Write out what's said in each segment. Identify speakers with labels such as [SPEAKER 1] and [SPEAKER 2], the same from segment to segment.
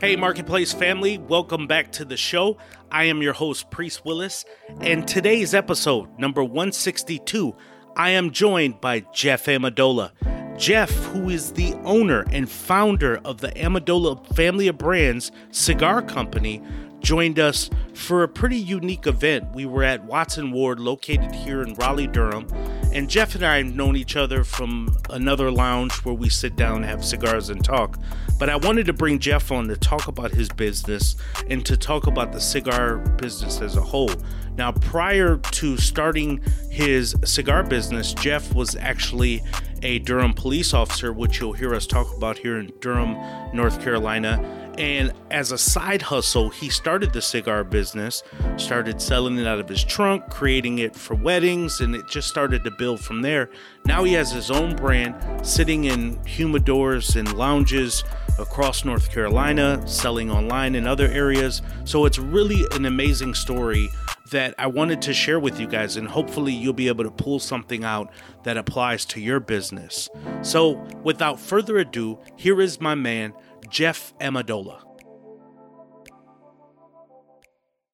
[SPEAKER 1] Hey, Marketplace family, welcome back to the show. I am your host, Priest Willis, and today's episode, number 162, I am joined by Jeff Amendola. Jeff, who is the owner and founder of the Amendola family of brands cigar company, joined us for a pretty unique event. We were at Watts & Ward, located here in Raleigh, Durham, and Jeff and I have known each other from another lounge where we sit down, have cigars, and talk. But I wanted to bring Jeff on to talk about his business and to talk about the cigar business as a whole. Now, prior to starting his cigar business, Jeff was actually a Durham police officer, which you'll hear us talk about here in Durham, North Carolina and as a side hustle, he started the cigar business, started selling it out of his trunk, creating it for weddings, and it just started to build from there. Now he has his own brand sitting in humidors and lounges across North Carolina, selling online in other areas. So it's really an amazing story that I wanted to share with you guys, and hopefully you'll be able to pull something out that applies to your business. So, without further ado, here is my man, Jeff Amendola.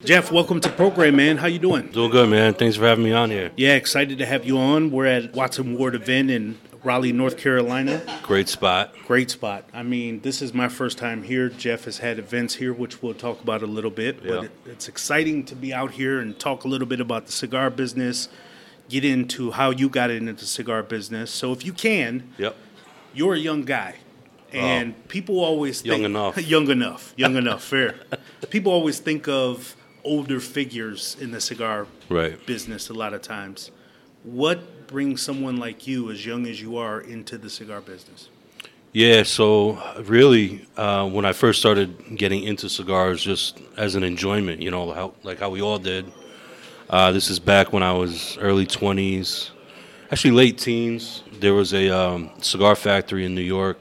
[SPEAKER 1] Jeff, welcome to program, man. How you doing?
[SPEAKER 2] Doing good, man. Thanks for having me on here.
[SPEAKER 1] Yeah, excited to have you on. We're at Watts & Ward event in Raleigh, North Carolina.
[SPEAKER 2] Great spot.
[SPEAKER 1] Great spot. I mean, this is my first time here. Jeff has had events here, which we'll talk about a little bit.
[SPEAKER 2] Yeah.
[SPEAKER 1] But it, it's exciting to be out here and talk a little bit about the cigar business, get into how you got into the cigar business. So, if you can,
[SPEAKER 2] Yep.
[SPEAKER 1] you're a young guy, and people always think, Young
[SPEAKER 2] enough.
[SPEAKER 1] young enough, young enough. Fair. People always think of older figures in the cigar
[SPEAKER 2] Right.
[SPEAKER 1] business a lot of times. What brings someone like you, as young as you are, into the cigar business?
[SPEAKER 2] Yeah. So really, uh, when I first started getting into cigars, just as an enjoyment, you know, how, like how we all did. Uh, this is back when I was early twenties, actually late teens. There was a um, cigar factory in New York,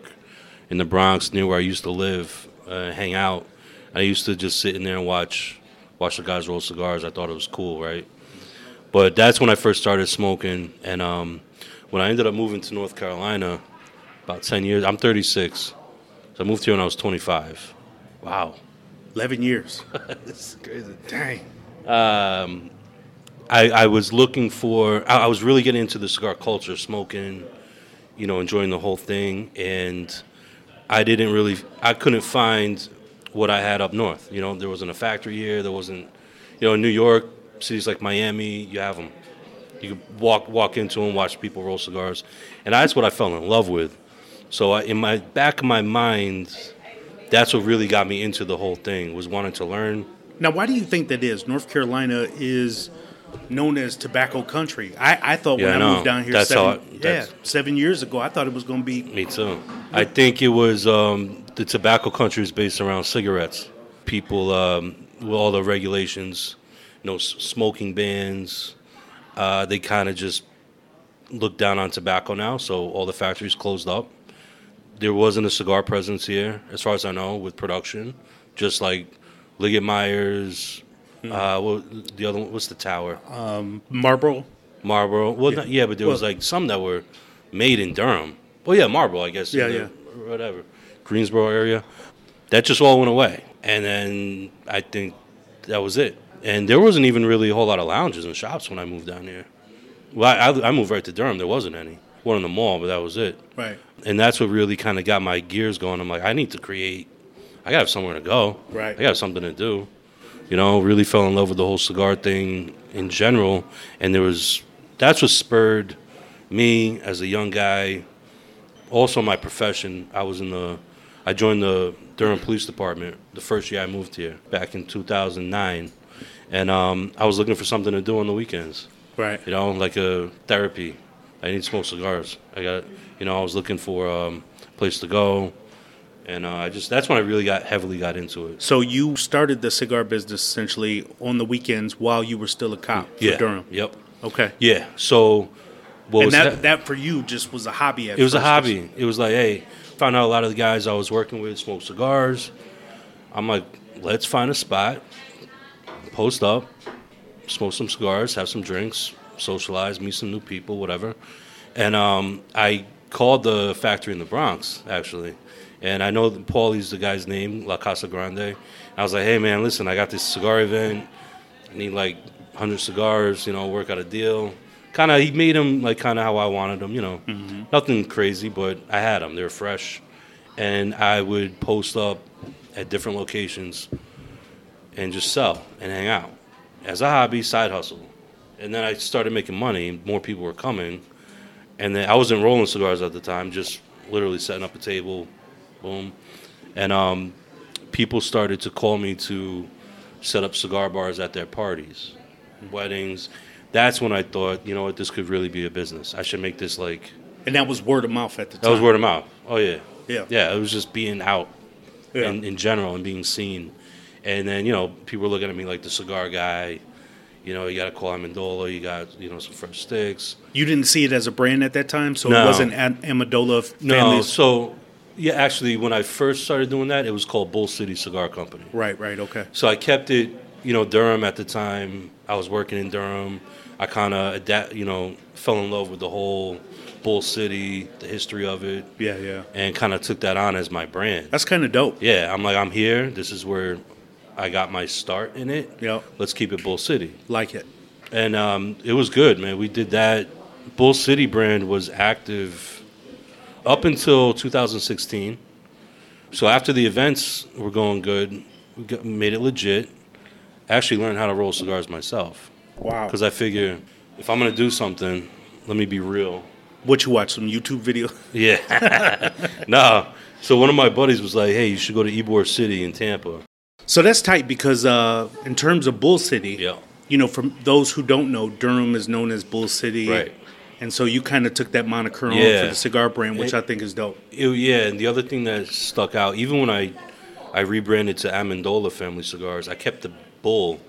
[SPEAKER 2] in the Bronx, near where I used to live, uh, hang out. I used to just sit in there and watch watch the guys roll cigars. I thought it was cool, right? But that's when I first started smoking, and um, when I ended up moving to North Carolina, about ten years. I'm 36, so I moved here when I was 25. Wow,
[SPEAKER 1] 11 years.
[SPEAKER 2] this crazy.
[SPEAKER 1] Dang.
[SPEAKER 2] Um, I, I was looking for. I, I was really getting into the cigar culture, smoking, you know, enjoying the whole thing, and I didn't really. I couldn't find what I had up north. You know, there wasn't a factory here. There wasn't, you know, in New York, cities like Miami, you have them. You could walk walk into them, watch people roll cigars, and that's what I fell in love with. So I, in my back of my mind, that's what really got me into the whole thing was wanting to learn.
[SPEAKER 1] Now, why do you think that is? North Carolina is known as tobacco country. I, I thought
[SPEAKER 2] Yeah,
[SPEAKER 1] when
[SPEAKER 2] I
[SPEAKER 1] I, moved down here
[SPEAKER 2] That's
[SPEAKER 1] seven,
[SPEAKER 2] I-
[SPEAKER 1] yeah, seven years ago, I thought it was going to be
[SPEAKER 2] Me too. I think it was um, the tobacco country is based around cigarettes. People um, with all the regulations, you know, smoking bans. Uh, they kind of just look down on tobacco now. So all the factories closed up. There wasn't a cigar presence here, as far as I know, with production. Just like Liggett Myers. Uh, what, the other one, what's the tower?
[SPEAKER 1] Um, Marlboro.
[SPEAKER 2] Marlboro. Well, not, yeah, but there was
[SPEAKER 1] Well-
[SPEAKER 2] like some that were made in Durham. Well, yeah, Marlboro, I guess.
[SPEAKER 1] Yeah,
[SPEAKER 2] the-
[SPEAKER 1] yeah.
[SPEAKER 2] Whatever. Greensboro area. That just all went away. And then I think that was it. And there wasn't even really a whole lot of lounges and shops when I moved down here. Well, I, I moved right to Durham. There wasn't any. One in the mall, but that was it.
[SPEAKER 1] Right.
[SPEAKER 2] And that's what really kind of got my gears going. I'm like, I need to create. I got to have somewhere to go.
[SPEAKER 1] Right.
[SPEAKER 2] I got something to do. You know, really fell in love with the whole cigar thing in general, and there was that's what spurred me as a young guy. Also, my profession. I was in the, I joined the Durham Police Department the first year I moved here back in 2009, and um, I was looking for something to do on the weekends.
[SPEAKER 1] Right.
[SPEAKER 2] You know, like a therapy. I need to smoke cigars. I got, you know, I was looking for um, a place to go, and uh, I just that's when I really got heavily got into it.
[SPEAKER 1] So you started the cigar business essentially on the weekends while you were still a cop for
[SPEAKER 2] Yeah.
[SPEAKER 1] Durham.
[SPEAKER 2] Yep.
[SPEAKER 1] Okay.
[SPEAKER 2] Yeah. So, what
[SPEAKER 1] and
[SPEAKER 2] was
[SPEAKER 1] that
[SPEAKER 2] hap-
[SPEAKER 1] that for you just was a hobby. At
[SPEAKER 2] it was a
[SPEAKER 1] first.
[SPEAKER 2] hobby. It was like, hey, found out a lot of the guys I was working with smoke cigars. I'm like, let's find a spot, post up, smoke some cigars, have some drinks, socialize, meet some new people, whatever. And um, I called the factory in the Bronx actually, and I know Paulie's the guy's name, La Casa Grande. I was like, hey man, listen, I got this cigar event. I need like 100 cigars, you know, work out a deal. Kind of, he made them like kind of how I wanted them, you know. Mm-hmm. Nothing crazy, but I had them. They were fresh. And I would post up at different locations and just sell and hang out as a hobby, side hustle. And then I started making money. More people were coming. And then I wasn't rolling cigars at the time, just literally setting up a table, boom. And um, people started to call me to set up cigar bars at their parties, weddings. That's when I thought, you know what, this could really be a business. I should make this like
[SPEAKER 1] And that was word of mouth at the time.
[SPEAKER 2] that was word of mouth. Oh yeah,
[SPEAKER 1] Yeah.
[SPEAKER 2] yeah. It was just being out
[SPEAKER 1] Yeah.
[SPEAKER 2] in, in general and being seen. And then you know people were looking at me like the cigar guy. You know, you got to call Amendola. You got you know some fresh sticks.
[SPEAKER 1] You didn't see it as a brand at that time, so
[SPEAKER 2] No.
[SPEAKER 1] it wasn't Am- Amendola
[SPEAKER 2] No, so yeah, actually, when I first started doing that, it was called Bull City Cigar Company.
[SPEAKER 1] Right, right, okay.
[SPEAKER 2] So I kept it, you know, Durham at the time. I was working in Durham. I kind of adapt, you know, fell in love with the whole Bull City, the history of it,
[SPEAKER 1] Yeah, yeah.
[SPEAKER 2] and kind of took that on as my brand.
[SPEAKER 1] That's kind of dope.
[SPEAKER 2] Yeah, I'm like, I'm here. This is where I got my start in it.
[SPEAKER 1] Yeah.
[SPEAKER 2] Let's keep it Bull City.
[SPEAKER 1] Like it.
[SPEAKER 2] And um, it was good, man. We did that. Bull City brand was active up until 2016. So after the events were going good, we got, made it legit. Actually learned how to roll cigars myself.
[SPEAKER 1] Wow.
[SPEAKER 2] Because I figure if I'm going to do something, let me be real.
[SPEAKER 1] What you watch? Some YouTube video?
[SPEAKER 2] Yeah. no. So one of my buddies was like, hey, you should go to Ybor City in Tampa.
[SPEAKER 1] So that's tight because uh, in terms of Bull City,
[SPEAKER 2] Yeah.
[SPEAKER 1] you know, for those who don't know, Durham is known as Bull City.
[SPEAKER 2] Right.
[SPEAKER 1] And so you kind of took that moniker on
[SPEAKER 2] Yeah.
[SPEAKER 1] for the cigar brand, which
[SPEAKER 2] It-
[SPEAKER 1] I think is dope.
[SPEAKER 2] It, yeah, and the other thing that stuck out, even when I I rebranded to Amendola Family Cigars, I kept the bull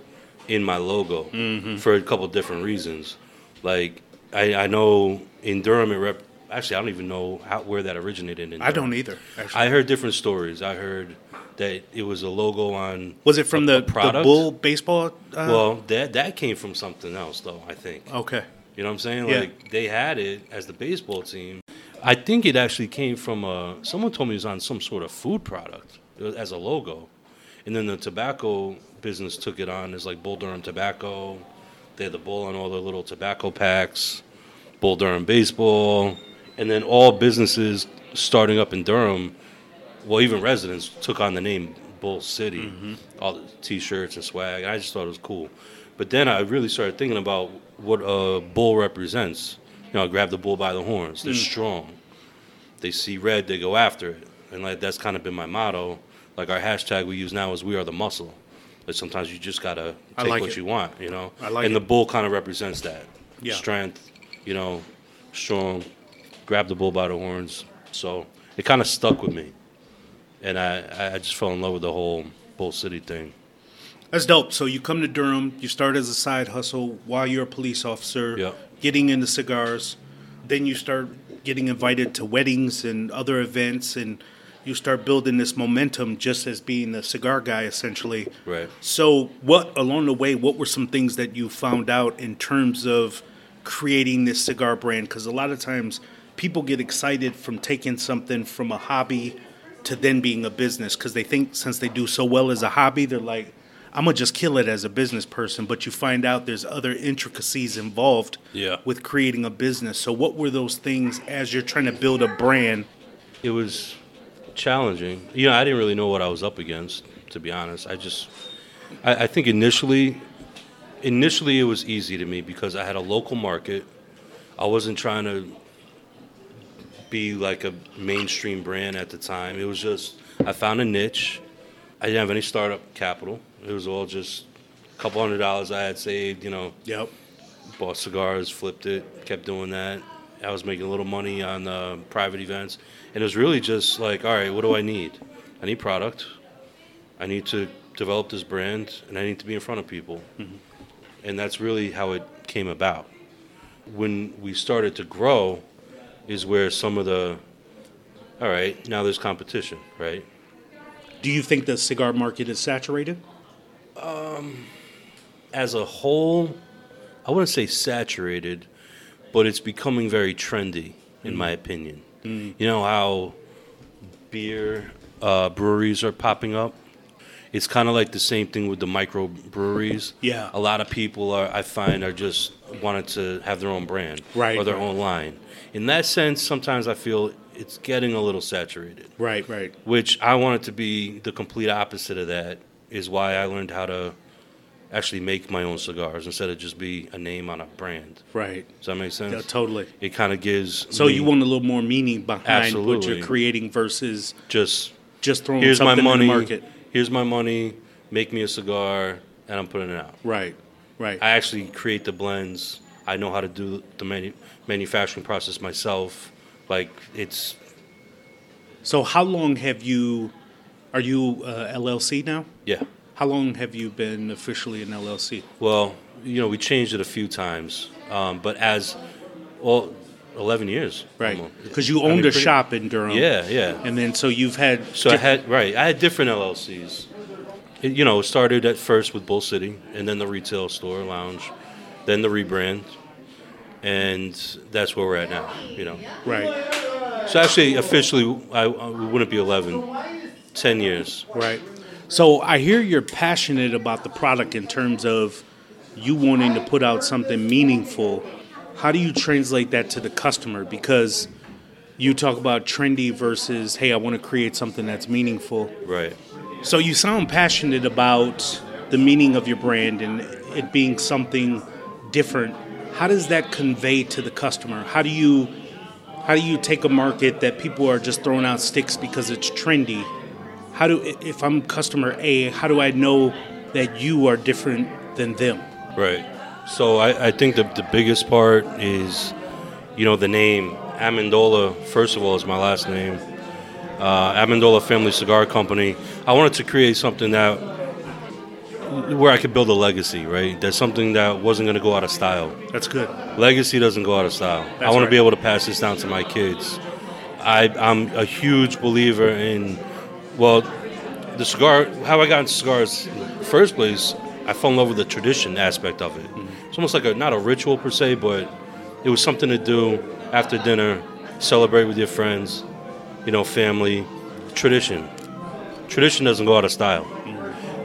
[SPEAKER 2] in my logo
[SPEAKER 1] Mm-hmm.
[SPEAKER 2] for a couple different reasons. Like I, I know in Durham, it rep. Actually, I don't even know how where that originated. In
[SPEAKER 1] I don't either, actually.
[SPEAKER 2] I heard different stories. I heard that it was a logo on.
[SPEAKER 1] Was it from
[SPEAKER 2] a-
[SPEAKER 1] the,
[SPEAKER 2] a
[SPEAKER 1] the
[SPEAKER 2] product?
[SPEAKER 1] Bull baseball? Uh,
[SPEAKER 2] Well, that that came from something else, though. I think.
[SPEAKER 1] okay.
[SPEAKER 2] You know what I'm saying?
[SPEAKER 1] Yeah.
[SPEAKER 2] Like they had it as the baseball team. I think it actually came from uh, someone told me it was on some sort of food product uh, as a logo, and then the tobacco business took it on as like Bull Durham tobacco. They had the bull on all their little tobacco packs, Bull Durham baseball, and then all businesses starting up in Durham, well even residents took on the name Bull City, all the T-shirts and swag. And I just thought it was cool. But then I really started thinking about what a bull represents. You know, grab the bull by the horns. They're hmm. strong. They see red, they go after it, and like that's kind of been my motto. Like our hashtag we use now is "We are the muscle." But sometimes you just gotta take
[SPEAKER 1] like
[SPEAKER 2] what
[SPEAKER 1] it.
[SPEAKER 2] you want, you know.
[SPEAKER 1] I like
[SPEAKER 2] and
[SPEAKER 1] it.
[SPEAKER 2] the bull kind of represents that
[SPEAKER 1] Yeah.
[SPEAKER 2] strength, you know, strong. Grab the bull by the horns. So it kind of stuck with me, and I I just fell in love with the whole Bull City thing.
[SPEAKER 1] That's dope. So you come to Durham, you start as a side hustle while you're a police officer,
[SPEAKER 2] Yeah.
[SPEAKER 1] getting into cigars. Then you start getting invited to weddings and other events, and you start building this momentum just as being a cigar guy, essentially.
[SPEAKER 2] Right.
[SPEAKER 1] So, what along the way, what were some things that you found out in terms of creating this cigar brand? Because a lot of times people get excited from taking something from a hobby to then being a business because they think since they do so well as a hobby, they're like, I'm gonna just kill it as a business person. But you find out there's other intricacies involved
[SPEAKER 2] Yeah.
[SPEAKER 1] with creating a business. So, what were those things as you're trying to build a brand?
[SPEAKER 2] It was challenging. You know, I didn't really know what I was up against, to be honest. I just, I, I think initially, initially it was easy to me because I had a local market. I wasn't trying to be like a mainstream brand at the time. It was just I found a niche. I didn't have any startup capital. It was all just a couple hundred dollars I had saved. You know,
[SPEAKER 1] Yep.
[SPEAKER 2] bought cigars, flipped it, kept doing that. I was making a little money on uh, private events, and it was really just like, all right, what do I need? I need product. I need to develop this brand, and I need to be in front of people. And that's really how it came about. When we started to grow, is where some of the, all right, now there's competition, right?
[SPEAKER 1] Do you think the cigar market is saturated?
[SPEAKER 2] Um, as a whole, I wouldn't say saturated, but it's becoming very trendy, in mm. my opinion. Mm. You know how beer uh, breweries are popping up? It's kind of like the same thing with the micro breweries.
[SPEAKER 1] Yeah.
[SPEAKER 2] A lot of people are, I find, are just wanted to have their own brand
[SPEAKER 1] Right,
[SPEAKER 2] or their own line. In that sense, sometimes I feel it's getting a little saturated
[SPEAKER 1] Right, right.
[SPEAKER 2] which I wanted to be the complete opposite of that is why I learned how to actually make my own cigars instead of just be a name on a brand.
[SPEAKER 1] Right.
[SPEAKER 2] Does that make sense?
[SPEAKER 1] Yeah, totally.
[SPEAKER 2] It kind of gives
[SPEAKER 1] So
[SPEAKER 2] me
[SPEAKER 1] you want a little more meaning behind what you're creating versus
[SPEAKER 2] just
[SPEAKER 1] just throwing
[SPEAKER 2] here's my
[SPEAKER 1] something
[SPEAKER 2] money,
[SPEAKER 1] in the market.
[SPEAKER 2] here's my money, make me a cigar, and I'm putting it out.
[SPEAKER 1] Right. Right.
[SPEAKER 2] I actually create the blends. I know how to do the manu- manufacturing process myself. Like it's
[SPEAKER 1] so how long have you are you uh, LLC now?
[SPEAKER 2] yeah.
[SPEAKER 1] How long have you been officially an LLC?
[SPEAKER 2] Well, you know, we changed it a few times, um, but as well, eleven years,
[SPEAKER 1] Right. Because you
[SPEAKER 2] I mean,
[SPEAKER 1] owned a
[SPEAKER 2] pretty-
[SPEAKER 1] shop in Durham.
[SPEAKER 2] Yeah, yeah.
[SPEAKER 1] And then so you've had
[SPEAKER 2] So I had right. I had different LLCs. It, you know, started at first with Bull City, and then the retail store lounge, then the rebrand, and that's where we're at now. You know,
[SPEAKER 1] right.
[SPEAKER 2] so actually, officially, I, I we wouldn't be 11, 10 years.
[SPEAKER 1] Right. So I hear you're passionate about the product in terms of you wanting to put out something meaningful. How do you translate that to the customer? Because you talk about trendy versus, hey, I want to create something that's meaningful.
[SPEAKER 2] Right.
[SPEAKER 1] So you sound passionate about the meaning of your brand and it being something different. How does that convey to the customer? How do you how do you take a market that people are just throwing out sticks because it's trendy? How do if I'm customer A, how do I know that you are different than them?
[SPEAKER 2] Right. So I, I think the, the biggest part is, you know, the name Amendola. First of all, is my last name. Uh, Amendola Family Cigar Company. I wanted to create something that where I could build a legacy. Right. That's something that wasn't going to go out of style.
[SPEAKER 1] That's good.
[SPEAKER 2] Legacy doesn't go out of style. I want
[SPEAKER 1] right.
[SPEAKER 2] to be able to pass this down to my kids. I, I'm a huge believer in, well, the cigar. How I got into cigars in the first place, I fell in love with the tradition aspect of it. Mm-hmm. It's almost like a not a ritual per se, but it was something to do after dinner, celebrate with your friends, you know, family, tradition. Tradition doesn't go out of style.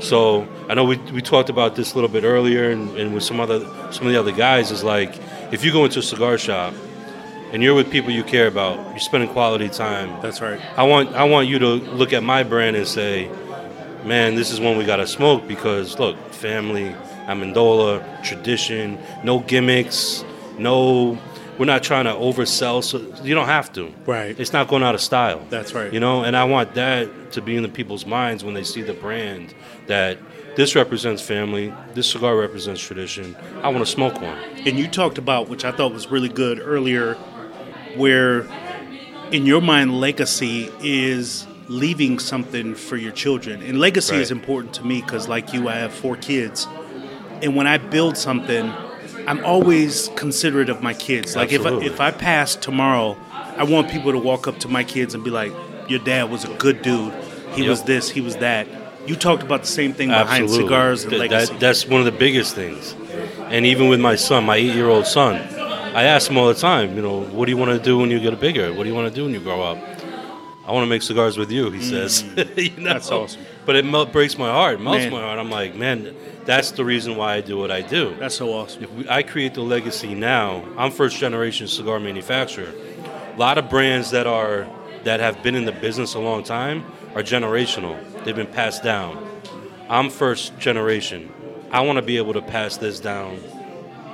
[SPEAKER 2] So I know we, we talked about this a little bit earlier, and, and with some other some of the other guys is like if you go into a cigar shop and you're with people you care about, you're spending quality time.
[SPEAKER 1] That's right.
[SPEAKER 2] I want I want you to look at my brand and say, man, this is one we gotta smoke because look, family, Amendola, tradition, no gimmicks, no. We're not trying to oversell, so you don't have to.
[SPEAKER 1] Right.
[SPEAKER 2] It's not going out of style.
[SPEAKER 1] That's right.
[SPEAKER 2] You know, and I want that to be in the people's minds when they see the brand that this represents family, this cigar represents tradition. I want to smoke one.
[SPEAKER 1] And you talked about, which I thought was really good earlier, where in your mind, legacy is leaving something for your children. And legacy is important to me because, like you, I have four kids. And when I build something, I'm always considerate of my kids. Like if I, if I pass tomorrow, I want people to walk up to my kids and be like, "Your dad was a good dude. He
[SPEAKER 2] Yep.
[SPEAKER 1] was this. He was that." You talked about the same thing behind
[SPEAKER 2] Absolutely.
[SPEAKER 1] cigars and
[SPEAKER 2] Th-
[SPEAKER 1] legacy.
[SPEAKER 2] That, that's one of the biggest things. And even with my son, my eight-year-old son, I ask him all the time, you know, what do you want to do when you get bigger? What do you want to do when you grow up? I want to make cigars with you, he says. You know?
[SPEAKER 1] Mm. That's awesome.
[SPEAKER 2] But it mel- breaks my heart, melts
[SPEAKER 1] Man.
[SPEAKER 2] my heart. I'm like, man, that's the reason why I do what I do.
[SPEAKER 1] That's so awesome.
[SPEAKER 2] If we, I create the legacy now, I'm first generation cigar manufacturer. A lot of brands that are that have been in the business a long time are generational. They've been passed down. I'm first generation. I want to be able to pass this down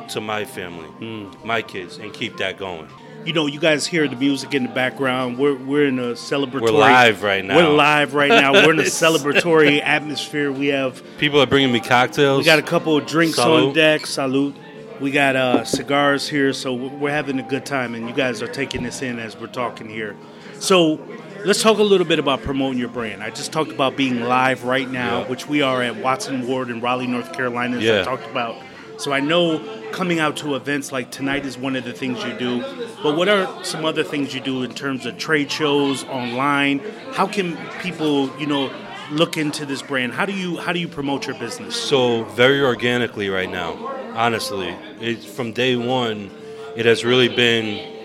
[SPEAKER 2] to my family, hmm. my kids, and keep that going.
[SPEAKER 1] You know, you guys hear the music in the background. We're we're in a celebratory.
[SPEAKER 2] We're live right now.
[SPEAKER 1] We're live right now. We're in a celebratory atmosphere. We have
[SPEAKER 2] People are bringing me cocktails.
[SPEAKER 1] we got a couple of drinks on deck. Salute. We got uh, cigars here, so we're having a good time, and you guys are taking this in as we're talking here. So let's talk a little bit about promoting your brand. I just talked about being live right now,
[SPEAKER 2] Yeah.
[SPEAKER 1] which we are at Watts & Ward in Raleigh, North Carolina, as I talked about. So I know coming out to events like tonight is one of the things you do. But what are some other things you do in terms of trade shows, online? How can people, you know, look into this brand? How do you how do you promote your business?
[SPEAKER 2] So very organically right now, honestly. It, from day one, it has really been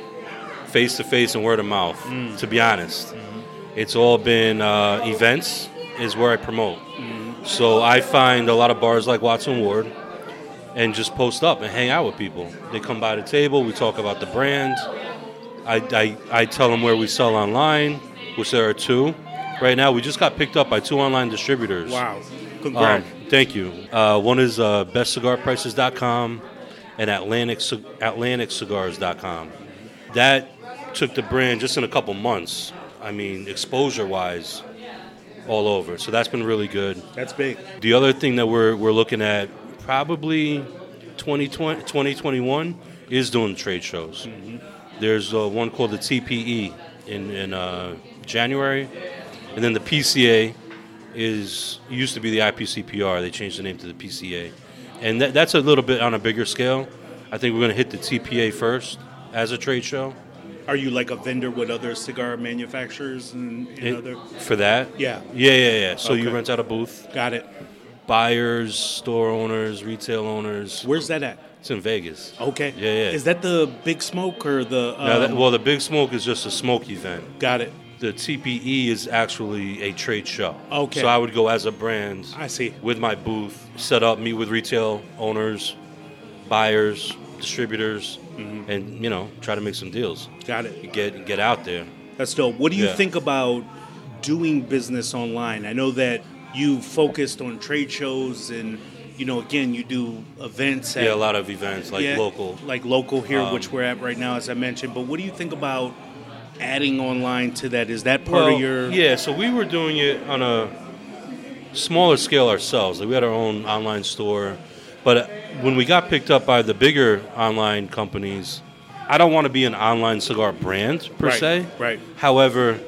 [SPEAKER 2] face to face and word of mouth. Mm. To be honest, mm-hmm. it's all been uh, events is where I promote. Mm-hmm. So I find a lot of bars like Watts & Ward and just post up and hang out with people. They come by the table, we talk about the brand. I, I, I tell them where we sell online, which there are two. Right now, we just got picked up by two online distributors.
[SPEAKER 1] Wow. Congrats.
[SPEAKER 2] Um, thank you. Uh, one is uh, bestcigarprices.com and Atlantic AtlanticCigars.com. That took the brand just in a couple months. I mean, exposure wise, all over. So that's been really good.
[SPEAKER 1] That's big.
[SPEAKER 2] The other thing that we're, we're looking at probably 2020, 2021 is doing trade shows. There's uh, one called the TPE in, in uh, January, and then the PCA is used to be the IPCPR. They changed the name to the PCA, and that, that's a little bit on a bigger scale. I think we're going to hit the TPA first as a trade show.
[SPEAKER 1] Are you like a vendor with other cigar manufacturers and, and
[SPEAKER 2] It-
[SPEAKER 1] other?
[SPEAKER 2] for that.
[SPEAKER 1] Yeah.
[SPEAKER 2] yeah, yeah, yeah. So you rent out a booth.
[SPEAKER 1] Got it.
[SPEAKER 2] Buyers, store owners, retail owners.
[SPEAKER 1] Where's that at?
[SPEAKER 2] It's in Vegas.
[SPEAKER 1] Okay.
[SPEAKER 2] Yeah, yeah.
[SPEAKER 1] Is that the big smoke or the? Um,
[SPEAKER 2] that, well, the Big Smoke is just a smoke event.
[SPEAKER 1] got it.
[SPEAKER 2] The TPE is actually a trade show.
[SPEAKER 1] Okay.
[SPEAKER 2] So I would go as a brand
[SPEAKER 1] I see.
[SPEAKER 2] with my booth, set up, meet with retail owners, buyers, distributors,
[SPEAKER 1] Mm-hmm.
[SPEAKER 2] and you know try to make some deals.
[SPEAKER 1] Got it.
[SPEAKER 2] Get get out there.
[SPEAKER 1] That's dope. What do you
[SPEAKER 2] Yeah.
[SPEAKER 1] think about doing business online? I know that you focused on trade shows and you know again you do events at
[SPEAKER 2] Yeah, a lot of events like
[SPEAKER 1] yeah,
[SPEAKER 2] local.
[SPEAKER 1] like local here,
[SPEAKER 2] Um,
[SPEAKER 1] which we're at right now, as I mentioned. But what do you think about adding online to that? Is that part
[SPEAKER 2] Well,
[SPEAKER 1] of your?
[SPEAKER 2] yeah. So we were doing it on a smaller scale ourselves. Like we had our own online store, but when we got picked up by the bigger online companies, I don't want to be an online cigar brand per
[SPEAKER 1] Right,
[SPEAKER 2] se.
[SPEAKER 1] right.
[SPEAKER 2] However,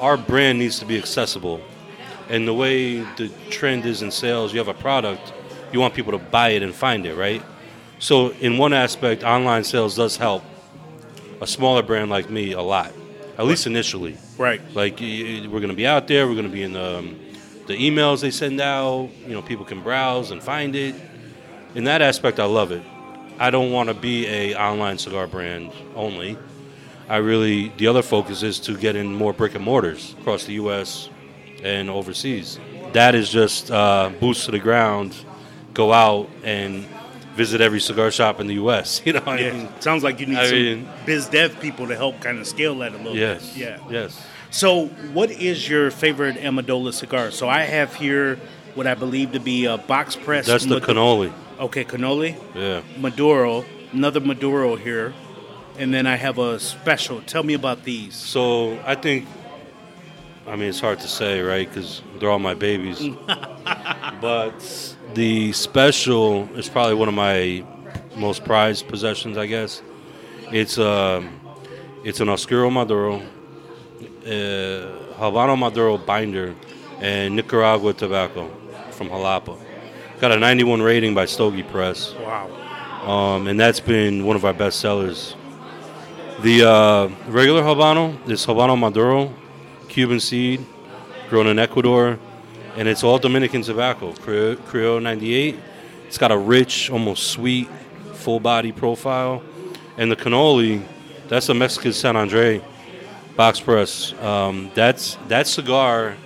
[SPEAKER 2] our brand needs to be accessible, and the way the trend is in sales, you have a product, you want people to buy it and find it, right? So in one aspect, online sales does help a smaller brand like me a lot, at least initially.
[SPEAKER 1] Right.
[SPEAKER 2] Like we're going to be out there. We're going to be in the, um, the emails they send out. You know, people can browse and find it. In that aspect, I love it. I don't want to be a online cigar brand only. I really the other focus is to get in more brick and mortars across the U.S. and overseas. That is just uh, boots to the ground. Go out and visit every cigar shop in the U.S. You know, what I mean,
[SPEAKER 1] Sounds like you need
[SPEAKER 2] I
[SPEAKER 1] some
[SPEAKER 2] mean-
[SPEAKER 1] biz dev people to help kind of scale that a little
[SPEAKER 2] yes,
[SPEAKER 1] bit. Yeah.
[SPEAKER 2] yes.
[SPEAKER 1] So, what is your favorite Amendola cigar? So, I have here what I believe to be a box press.
[SPEAKER 2] That's the
[SPEAKER 1] Mad-
[SPEAKER 2] cannoli.
[SPEAKER 1] Okay, cannoli,
[SPEAKER 2] Yeah.
[SPEAKER 1] Maduro, another Maduro here, and then I have a special. Tell me about these.
[SPEAKER 2] So I think, I mean, it's hard to say, right? Because they're all my babies. but the special is probably one of my most prized possessions, I guess. It's um, it's an Oscuro Maduro, uh, Habano Maduro binder, and Nicaragua tobacco from Jalapa. Got a 91 rating by Stogie Press
[SPEAKER 1] Wow.
[SPEAKER 2] um, and that's been one of our best sellers. The uh, regular Habano is Habano Maduro, Cuban seed, grown in Ecuador, and it's all Dominican tobacco, Cre- Criollo 98. It's got a rich, almost sweet, full body profile. And the cannoli, that's a Mexican San Andre box press. Um, that's that cigar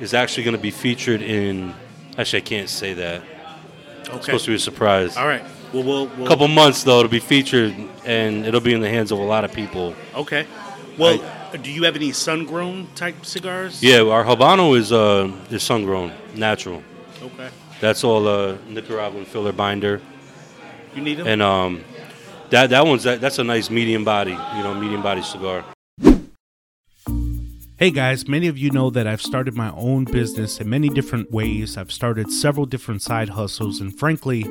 [SPEAKER 2] is actually going to be featured in. Actually, I can't say that. It's
[SPEAKER 1] Okay.
[SPEAKER 2] supposed to be a surprise
[SPEAKER 1] All right. Well, we'll, we'll
[SPEAKER 2] couple months though to be featured and it'll be in the hands of a lot of people
[SPEAKER 1] Okay. Well, do you have any sun grown type cigars?
[SPEAKER 2] yeah our habano is uh is sun grown natural
[SPEAKER 1] Okay.
[SPEAKER 2] That's all a Nicaraguan filler binder,
[SPEAKER 1] You need them?
[SPEAKER 2] and um, that that one's that, that's a nice medium body, you know, medium body cigar.
[SPEAKER 1] Hey guys, many of you know that I've started my own business in many different ways. I've started several different side hustles, and frankly,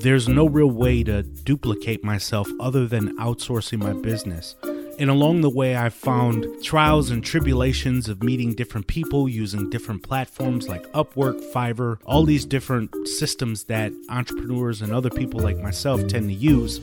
[SPEAKER 1] there's no real way to duplicate myself other than outsourcing my business. And along the way, I've found trials and tribulations of meeting different people using different platforms like Upwork, Fiverr, all these different systems that entrepreneurs and other people like myself tend to use.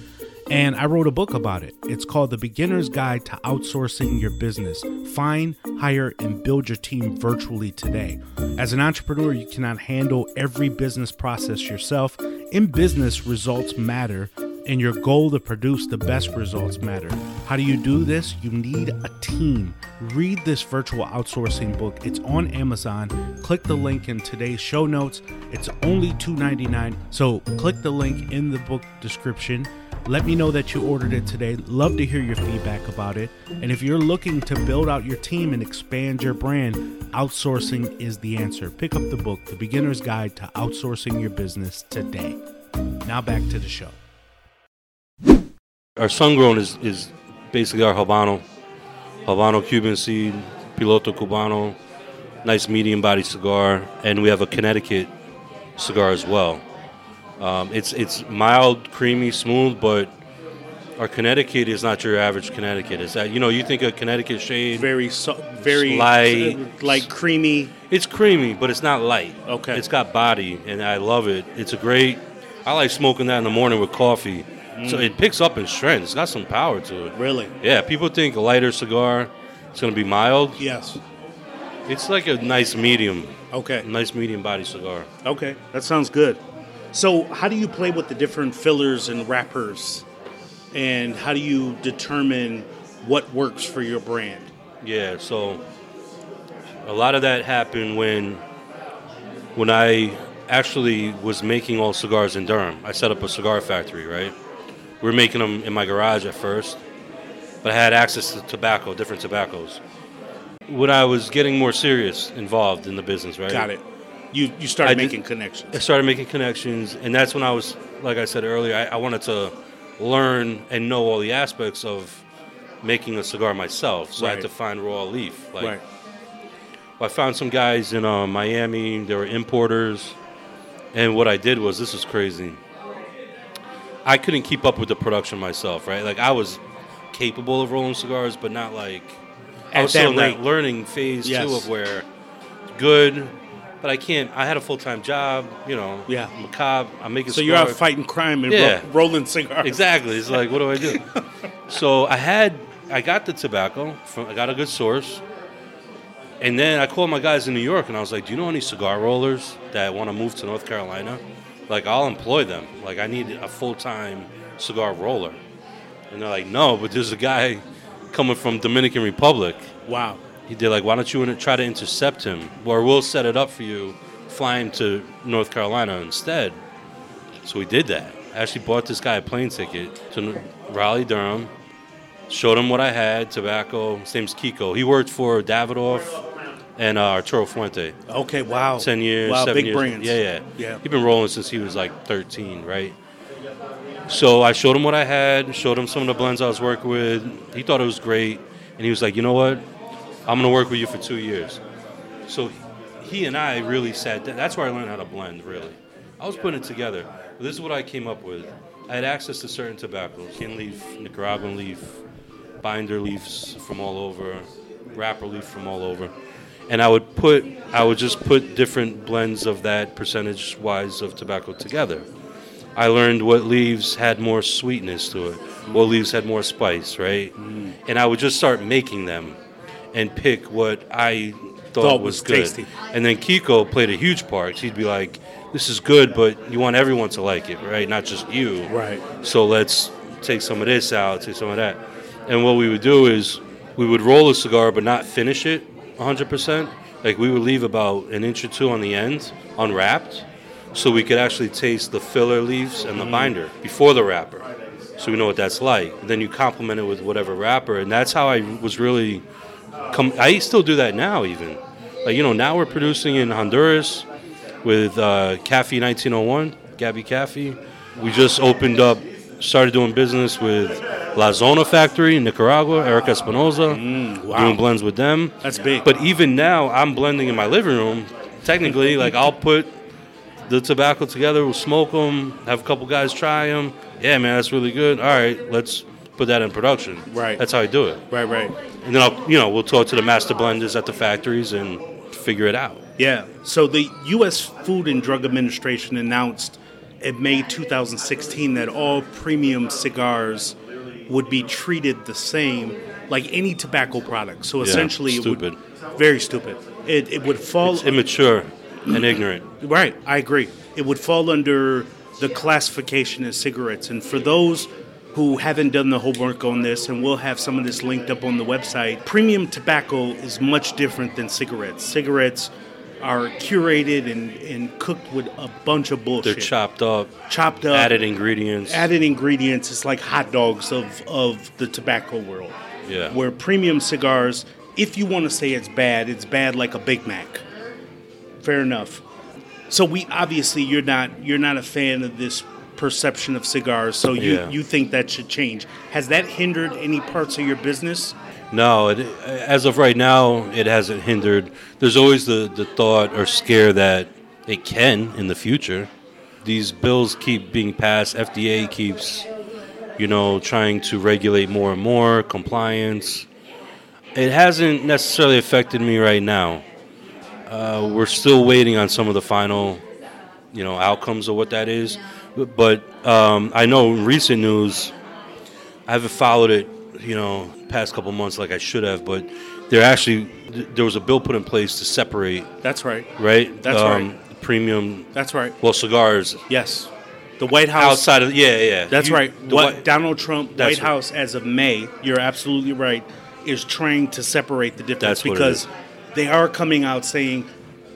[SPEAKER 1] And I wrote a book about it. It's called The Beginner's Guide to Outsourcing Your Business. Find, hire, and build your team virtually today. As an entrepreneur, you cannot handle every business process yourself. In business, results matter, and your goal to produce the best results matter. How do you do this? You need a team. Read this virtual outsourcing book. It's on Amazon. Click the link in today's show notes. It's only $2.99. So click the link in the book description. Let me know that you ordered it today. Love to hear your feedback about it. And if you're looking to build out your team and expand your brand, outsourcing is the answer. Pick up the book, The Beginner's Guide to Outsourcing Your Business today. Now back to the show.
[SPEAKER 2] Our sun grown is, is basically our Habano, Habano Cuban seed, Piloto Cubano, nice medium body cigar, and we have a Connecticut cigar as well. Um, it's it's mild, creamy, smooth, but our Connecticut is not your average Connecticut. Is that you know you think a Connecticut shade?
[SPEAKER 1] Very, so, very
[SPEAKER 2] Light.
[SPEAKER 1] like creamy.
[SPEAKER 2] It's creamy, but it's not light.
[SPEAKER 1] Okay.
[SPEAKER 2] It's got body, and I love it. It's a great. I like smoking that in the morning with coffee. So it picks up in strength. It's got some power to it.
[SPEAKER 1] Really?
[SPEAKER 2] Yeah, people think a lighter cigar it's going to be mild.
[SPEAKER 1] Yes.
[SPEAKER 2] It's like a nice medium,
[SPEAKER 1] Okay.
[SPEAKER 2] nice medium body cigar.
[SPEAKER 1] Okay. That sounds good. So, how do you play with the different fillers and wrappers? And how do you determine what works for your brand?
[SPEAKER 2] Yeah, so a lot of that happened when when I actually was making all cigars in Durham. I set up a cigar factory, right? We were making them in my garage at first, but I had access to tobacco, different tobaccos. When I was getting more serious involved in the business, right?
[SPEAKER 1] Got it. You you started
[SPEAKER 2] I did-
[SPEAKER 1] making
[SPEAKER 2] I
[SPEAKER 1] connections.
[SPEAKER 2] started making connections, and that's when I was, like I said earlier, I, I wanted to learn and know all the aspects of making a cigar myself. So I had to find raw leaf. Like,
[SPEAKER 1] right.
[SPEAKER 2] I found some guys in uh, Miami. They were importers, and what I did was this is crazy. I couldn't keep up with the production myself, right? Like I was capable of rolling cigars, but not like I
[SPEAKER 1] At
[SPEAKER 2] was still
[SPEAKER 1] that
[SPEAKER 2] in
[SPEAKER 1] rate.
[SPEAKER 2] that learning phase
[SPEAKER 1] Yes.
[SPEAKER 2] too of where good, but I can't. I had a full time job, you know.
[SPEAKER 1] Yeah.
[SPEAKER 2] macabre. I'm making.
[SPEAKER 1] So you're out
[SPEAKER 2] cigars.
[SPEAKER 1] fighting crime and
[SPEAKER 2] Yeah.
[SPEAKER 1] ro- rolling cigars.
[SPEAKER 2] Exactly. It's like, what do I do? so I had, I got the tobacco. From, I got a good source. And then I called my guys in New York and I was like, do you know any cigar rollers that want to move to North Carolina? Like, I'll employ them. Like, I need a full time cigar roller. And they're like, no, but there's a guy coming from Dominican Republic.
[SPEAKER 1] Wow.
[SPEAKER 2] He did like, why don't you try to intercept him, or we'll set it up for you, fly him to North Carolina instead. So we did that. I actually bought this guy a plane ticket to Raleigh, Durham. Showed him what I had, tobacco. His name's Kiko. He worked for Davidoff and uh, Arturo Fuente.
[SPEAKER 1] Okay. Wow.
[SPEAKER 2] Ten years,
[SPEAKER 1] Wow.
[SPEAKER 2] seven
[SPEAKER 1] Big
[SPEAKER 2] years.
[SPEAKER 1] brands.
[SPEAKER 2] Yeah, yeah,
[SPEAKER 1] Yeah.
[SPEAKER 2] He's been rolling since he was like 13, right? So I showed him what I had, showed him some of the blends I was working with. He thought it was great, and he was like, "You know what? I'm gonna work with you for two years." So he and I really sat. down. That's where I learned how to blend. Really, I was putting it together. This is what I came up with. I had access to certain tobaccos: kin leaf, Nicaraguan leaf, binder leaves from all over, wrapper leaf from all over, and I would put, I would just put different blends of that percentage wise of tobacco together. I learned what leaves had more sweetness to it, what leaves had more spice, right? Mm. And I would just start making them and pick what I thought,
[SPEAKER 1] Thought
[SPEAKER 2] was,
[SPEAKER 1] was
[SPEAKER 2] good.
[SPEAKER 1] tasty.
[SPEAKER 2] And then Kiko played a huge part. He'd be like, "This is good, but you want everyone to like it, right? Not just you."
[SPEAKER 1] Right.
[SPEAKER 2] So let's take some of this out, take some of that. And what we would do is we would roll a cigar but not finish it 100%. Like we would leave about an inch or two on the end unwrapped so we could actually taste the filler leaves and the binder before the wrapper. So we know what that's like. And then you complement it with whatever wrapper and that's how I was really come I still do that now even. Like you know, now we're producing in Honduras with uh, Cafe 1901, Gabby Cafe. We just opened up, started doing business with La Zona Factory in Nicaragua, Erik Espinosa, mm,
[SPEAKER 1] wow.
[SPEAKER 2] doing blends with them.
[SPEAKER 1] That's big.
[SPEAKER 2] But even now, I'm blending in my living room. Technically, like I'll put the tobacco together, we'll smoke them, have a couple guys try them. Yeah, man, that's really good. All right, let's put that in production.
[SPEAKER 1] Right.
[SPEAKER 2] That's how I do it.
[SPEAKER 1] Right, right.
[SPEAKER 2] And then I'll, you know, we'll talk to the master blenders at the factories and figure it out.
[SPEAKER 1] Yeah. So the U.S. Food and Drug Administration announced in May 2016 that all premium cigars would be treated the same like any tobacco product. So
[SPEAKER 2] Yeah,
[SPEAKER 1] essentially,
[SPEAKER 2] stupid.
[SPEAKER 1] it would very stupid. It, it would fall
[SPEAKER 2] It's immature and ignorant.
[SPEAKER 1] Right, I agree. It would fall under the classification as cigarettes. And for those who haven't done the homework on this, and we'll have some of this linked up on the website, premium tobacco is much different than cigarettes. Cigarettes are curated and, and cooked with a bunch of bullshit.
[SPEAKER 2] They're chopped up,
[SPEAKER 1] chopped up,
[SPEAKER 2] added ingredients.
[SPEAKER 1] added ingredients. It's like hot dogs of, of the tobacco world.
[SPEAKER 2] Yeah.
[SPEAKER 1] Where premium cigars, if you want to say it's bad, it's bad like a Big Mac. Fair enough. So we obviously you're not you're not a fan of this perception of cigars. So you
[SPEAKER 2] Yeah.
[SPEAKER 1] you think that should change. Has that hindered any parts of your business?
[SPEAKER 2] No, it, as of right now, it hasn't hindered. There's always the, the thought or scare that it can in the future. These bills keep being passed. FDA keeps, you know, trying to regulate more and more compliance. It hasn't necessarily affected me right now. Uh, we're still waiting on some of the final, you know, outcomes of what that is. But um, I know recent news, I haven't followed it, you know, past couple months like I should have. But there actually there was a bill put in place to separate,
[SPEAKER 1] That's right.
[SPEAKER 2] right? Um,
[SPEAKER 1] That's right.
[SPEAKER 2] Premium,
[SPEAKER 1] That's right.
[SPEAKER 2] well, cigars
[SPEAKER 1] Yes. The White House
[SPEAKER 2] outside of yeah, yeah.
[SPEAKER 1] That's
[SPEAKER 2] You-
[SPEAKER 1] right. What
[SPEAKER 2] Whi-
[SPEAKER 1] Donald Trump, White
[SPEAKER 2] right.
[SPEAKER 1] House, as of May, you're absolutely right, is trying to separate the difference
[SPEAKER 2] That's
[SPEAKER 1] because they are coming out saying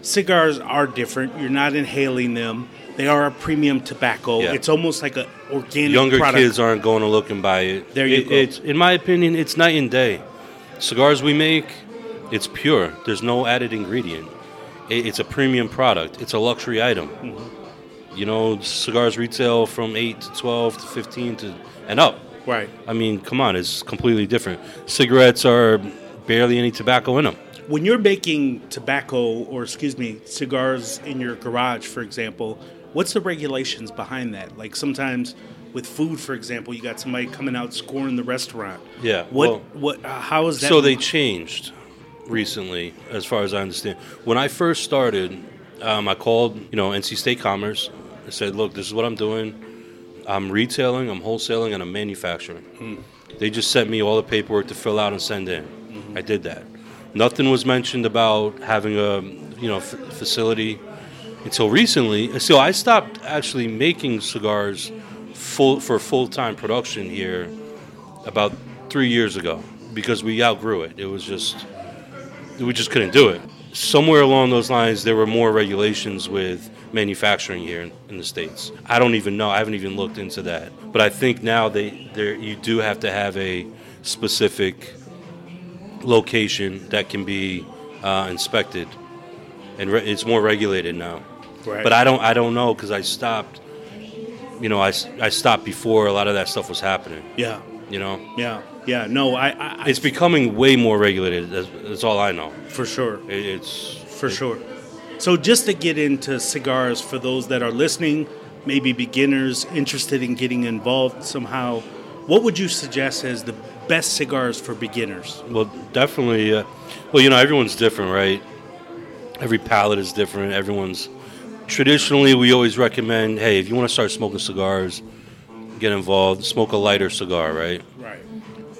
[SPEAKER 1] cigars are different. You're not inhaling them. They are a premium tobacco.
[SPEAKER 2] Yeah.
[SPEAKER 1] It's almost like an organic
[SPEAKER 2] younger
[SPEAKER 1] product.
[SPEAKER 2] kids aren't going to look and buy it.
[SPEAKER 1] There you
[SPEAKER 2] It-
[SPEAKER 1] go.
[SPEAKER 2] It's in my opinion, it's night and day. Cigars we make, it's pure. There's no added ingredient. It- It's a premium product. It's a luxury item.
[SPEAKER 1] Mm-hmm.
[SPEAKER 2] You know, cigars retail from eight to twelve to fifteen to and up.
[SPEAKER 1] Right.
[SPEAKER 2] I mean, come on, it's completely different. Cigarettes are barely any tobacco in them.
[SPEAKER 1] When you're making tobacco, or excuse me, cigars in your garage, for example, what's the regulations behind that? Like sometimes with food, for example, you got somebody coming out scoring the restaurant.
[SPEAKER 2] Yeah,
[SPEAKER 1] What?
[SPEAKER 2] well-
[SPEAKER 1] what? Uh, how is that?
[SPEAKER 2] So they changed recently, as far as I understand. When I first started, um, I called, you know, NC State Commerce. I said, "Look, this is what I'm doing. I'm retailing, I'm wholesaling, and I'm manufacturing." They just sent me all the paperwork to fill out and send in. I did that. Nothing was mentioned about having a, you know, f- facility until recently. So I stopped actually making cigars full for full time production here about three years ago because we outgrew it. It was just we just couldn't do it. Somewhere along those lines, there were more regulations with manufacturing here in, the states. I don't even know. I haven't even looked into that. But I think now they there you do have to have a specific location that can be uh, inspected, and re- it's more regulated now.
[SPEAKER 1] Right.
[SPEAKER 2] But I don't I don't know because I stopped. You know, I, I stopped before a lot of that stuff was happening.
[SPEAKER 1] Yeah.
[SPEAKER 2] You know,
[SPEAKER 1] Yeah, yeah. No, I, I,
[SPEAKER 2] it's becoming way more regulated. That's, that's all I know.
[SPEAKER 1] for sure,
[SPEAKER 2] It, it's
[SPEAKER 1] for sure. So just to get into cigars for those that are listening, maybe beginners interested in getting involved somehow, what would you suggest as the best cigars for beginners?
[SPEAKER 2] well, definitely. Uh, well, you know, everyone's different, right? Every palate is different. Everyone's traditionally we always recommend, hey, if you want to start smoking cigars, get involved. Smoke a lighter cigar, right?
[SPEAKER 1] Right.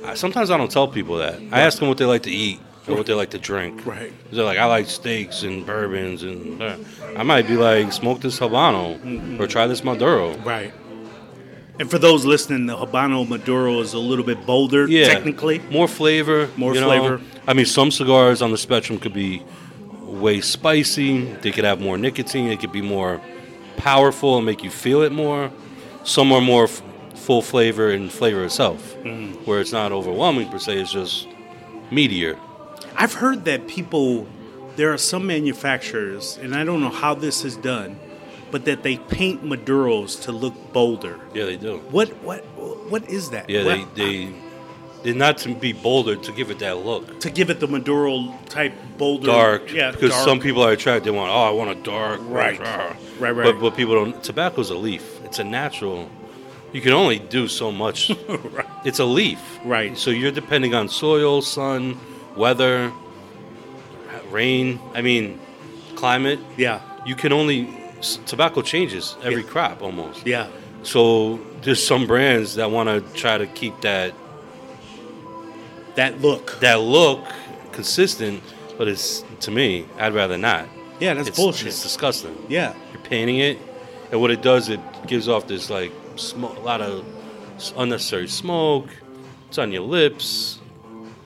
[SPEAKER 2] I, sometimes I don't tell people that. I ask them what they like to eat or what they like to drink.
[SPEAKER 1] Right.
[SPEAKER 2] They're like, I like steaks and bourbons, and uh, I might be like, smoke this Habano or try this Maduro.
[SPEAKER 1] Right. And for those listening, the Habano Maduro is a little bit bolder,
[SPEAKER 2] Yeah,
[SPEAKER 1] technically.
[SPEAKER 2] more flavor,
[SPEAKER 1] More
[SPEAKER 2] you know.
[SPEAKER 1] flavor.
[SPEAKER 2] I mean, some cigars on the spectrum could be way spicy. They could have more nicotine. It could be more powerful and make you feel it more. Some are more f- full flavor and flavor itself,
[SPEAKER 1] Mm-hmm.
[SPEAKER 2] where it's not overwhelming per se. It's just meatier.
[SPEAKER 1] I've heard that people there are some manufacturers, and I don't know how this is done, but that they paint Maduros to look bolder.
[SPEAKER 2] Yeah, they do.
[SPEAKER 1] What what what is that?
[SPEAKER 2] Yeah,
[SPEAKER 1] What-
[SPEAKER 2] they they they're not to be bolder to give it that look.
[SPEAKER 1] to give it the Maduro type bolder,
[SPEAKER 2] Dark,
[SPEAKER 1] Yeah,
[SPEAKER 2] because
[SPEAKER 1] dark.
[SPEAKER 2] some people are attracted. They want, oh, I want a dark,
[SPEAKER 1] Right.
[SPEAKER 2] rah.
[SPEAKER 1] Right, right.
[SPEAKER 2] But but people don't. Tobacco's a leaf. It's a natural. You can only do so much.
[SPEAKER 1] Right.
[SPEAKER 2] It's a leaf.
[SPEAKER 1] Right.
[SPEAKER 2] So you're depending on soil, sun, weather, rain. I mean, climate.
[SPEAKER 1] Yeah,
[SPEAKER 2] You can only tobacco changes every
[SPEAKER 1] Yeah.
[SPEAKER 2] crop almost.
[SPEAKER 1] yeah,
[SPEAKER 2] So there's some brands that want to try to keep that
[SPEAKER 1] that look.
[SPEAKER 2] that look consistent, but it's to me, I'd rather not.
[SPEAKER 1] yeah, that's
[SPEAKER 2] it's,
[SPEAKER 1] bullshit.
[SPEAKER 2] It's disgusting.
[SPEAKER 1] yeah,
[SPEAKER 2] You're painting it, and what it does, it gives off this like smoke, a lot of unnecessary smoke. It's on your lips.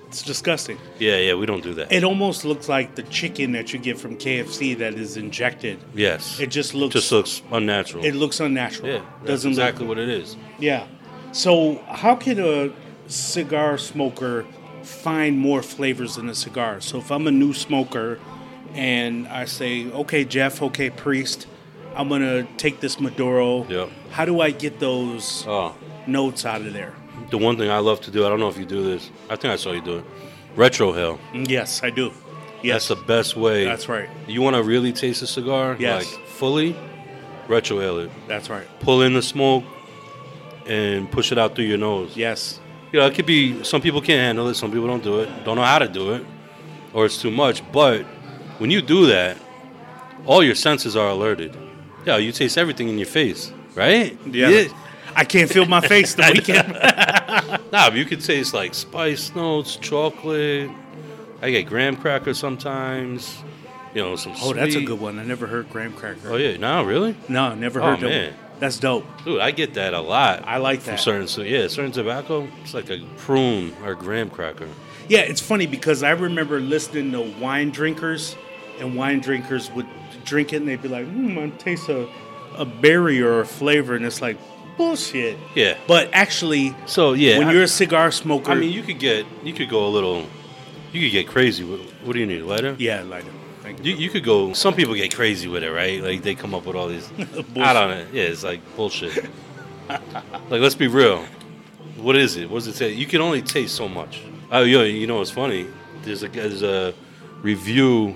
[SPEAKER 1] it's disgusting.
[SPEAKER 2] Yeah, yeah, we don't do that.
[SPEAKER 1] It almost looks like the chicken that you get from KFC that is injected.
[SPEAKER 2] yes,
[SPEAKER 1] It just looks
[SPEAKER 2] just looks unnatural.
[SPEAKER 1] it looks unnatural.
[SPEAKER 2] yeah, that's
[SPEAKER 1] doesn't
[SPEAKER 2] exactly
[SPEAKER 1] look,
[SPEAKER 2] what it is.
[SPEAKER 1] Yeah. So how can a cigar smoker find more flavors in a cigar? So if I'm a new smoker and I say, okay, Jeff, okay, Priest, I'm gonna take this Maduro.
[SPEAKER 2] Yep.
[SPEAKER 1] How do I get those
[SPEAKER 2] Oh,
[SPEAKER 1] notes out of there?
[SPEAKER 2] the one thing I love to do, I don't know if you do this. I think I saw you do it. Retrohale.
[SPEAKER 1] Mm, Yes, I do. Yes,
[SPEAKER 2] That's the best way.
[SPEAKER 1] That's right.
[SPEAKER 2] You want to really taste a cigar,
[SPEAKER 1] Yes.
[SPEAKER 2] like fully, retrohale it.
[SPEAKER 1] That's right.
[SPEAKER 2] Pull in the smoke and push it out through your nose.
[SPEAKER 1] Yes.
[SPEAKER 2] You know, it could be some people can't handle it, some people don't do it, don't know how to do it, or it's too much. But when you do that, all your senses are alerted. Yeah, you taste everything in your face, right?
[SPEAKER 1] Yeah. I can't feel my face the weekend.
[SPEAKER 2] Nah, but you could taste like spice notes, chocolate. I get graham crackers sometimes. You know, some.
[SPEAKER 1] oh, that's a good one. I never heard graham cracker.
[SPEAKER 2] Oh yeah, no, really,
[SPEAKER 1] No, never
[SPEAKER 2] Oh,
[SPEAKER 1] heard that.
[SPEAKER 2] man.
[SPEAKER 1] That's dope.
[SPEAKER 2] dude, I get that a lot.
[SPEAKER 1] I like
[SPEAKER 2] from
[SPEAKER 1] that.
[SPEAKER 2] certain. So yeah, certain tobacco. It's like a prune or graham cracker.
[SPEAKER 1] Yeah, it's funny because I remember listening to wine drinkers, and wine drinkers would drink it and they'd be like, "Hmm, I taste a, a berry or a flavor," and it's like bullshit.
[SPEAKER 2] Yeah.
[SPEAKER 1] But actually,
[SPEAKER 2] So yeah,
[SPEAKER 1] when
[SPEAKER 2] I-
[SPEAKER 1] you're a cigar smoker,
[SPEAKER 2] I mean, you could get, you could go a little, you could get crazy. with What do you need, a lighter?
[SPEAKER 1] yeah, thank
[SPEAKER 2] You, you could go. Some people get crazy with it, right? Like they come up with all these. I don't know. Yeah, it's like bullshit. like let's be real. What is it? What does it say? You can only taste so much. Oh, yo, you know what's funny? There's a there's a review.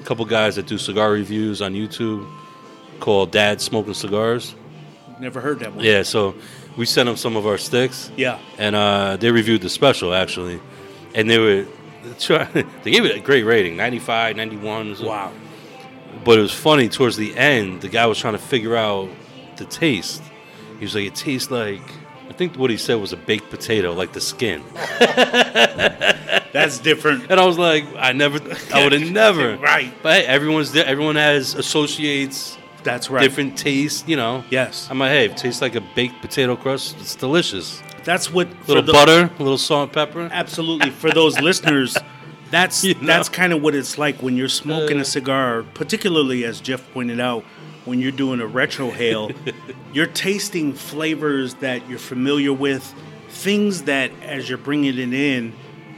[SPEAKER 2] A couple guys that do cigar reviews on YouTube called Dad Smoking Cigars.
[SPEAKER 1] Never heard that one.
[SPEAKER 2] Yeah, so we sent them some of our sticks.
[SPEAKER 1] Yeah.
[SPEAKER 2] and uh, they reviewed the special actually, and they were try- they gave it a great rating 95 91 so-
[SPEAKER 1] Wow.
[SPEAKER 2] but it was funny towards the end the guy was trying to figure out the taste he was like it tastes like i think what he said was a baked potato like the skin
[SPEAKER 1] That's different.
[SPEAKER 2] and i was like i never i would have never
[SPEAKER 1] Right.
[SPEAKER 2] but hey, everyone's everyone has associates
[SPEAKER 1] That's right.
[SPEAKER 2] different taste, you know
[SPEAKER 1] Yes.
[SPEAKER 2] i'm like hey it tastes like a baked potato crust it's delicious
[SPEAKER 1] That's what
[SPEAKER 2] a little
[SPEAKER 1] the-
[SPEAKER 2] butter a little salt and pepper
[SPEAKER 1] Absolutely. For those listeners, that's
[SPEAKER 2] You know?
[SPEAKER 1] that's kind of what it's like when you're smoking a uh. cigar, particularly as Jeff pointed out, when you're doing a retrohale, you're tasting flavors that you're familiar with, things that as you're bringing it in,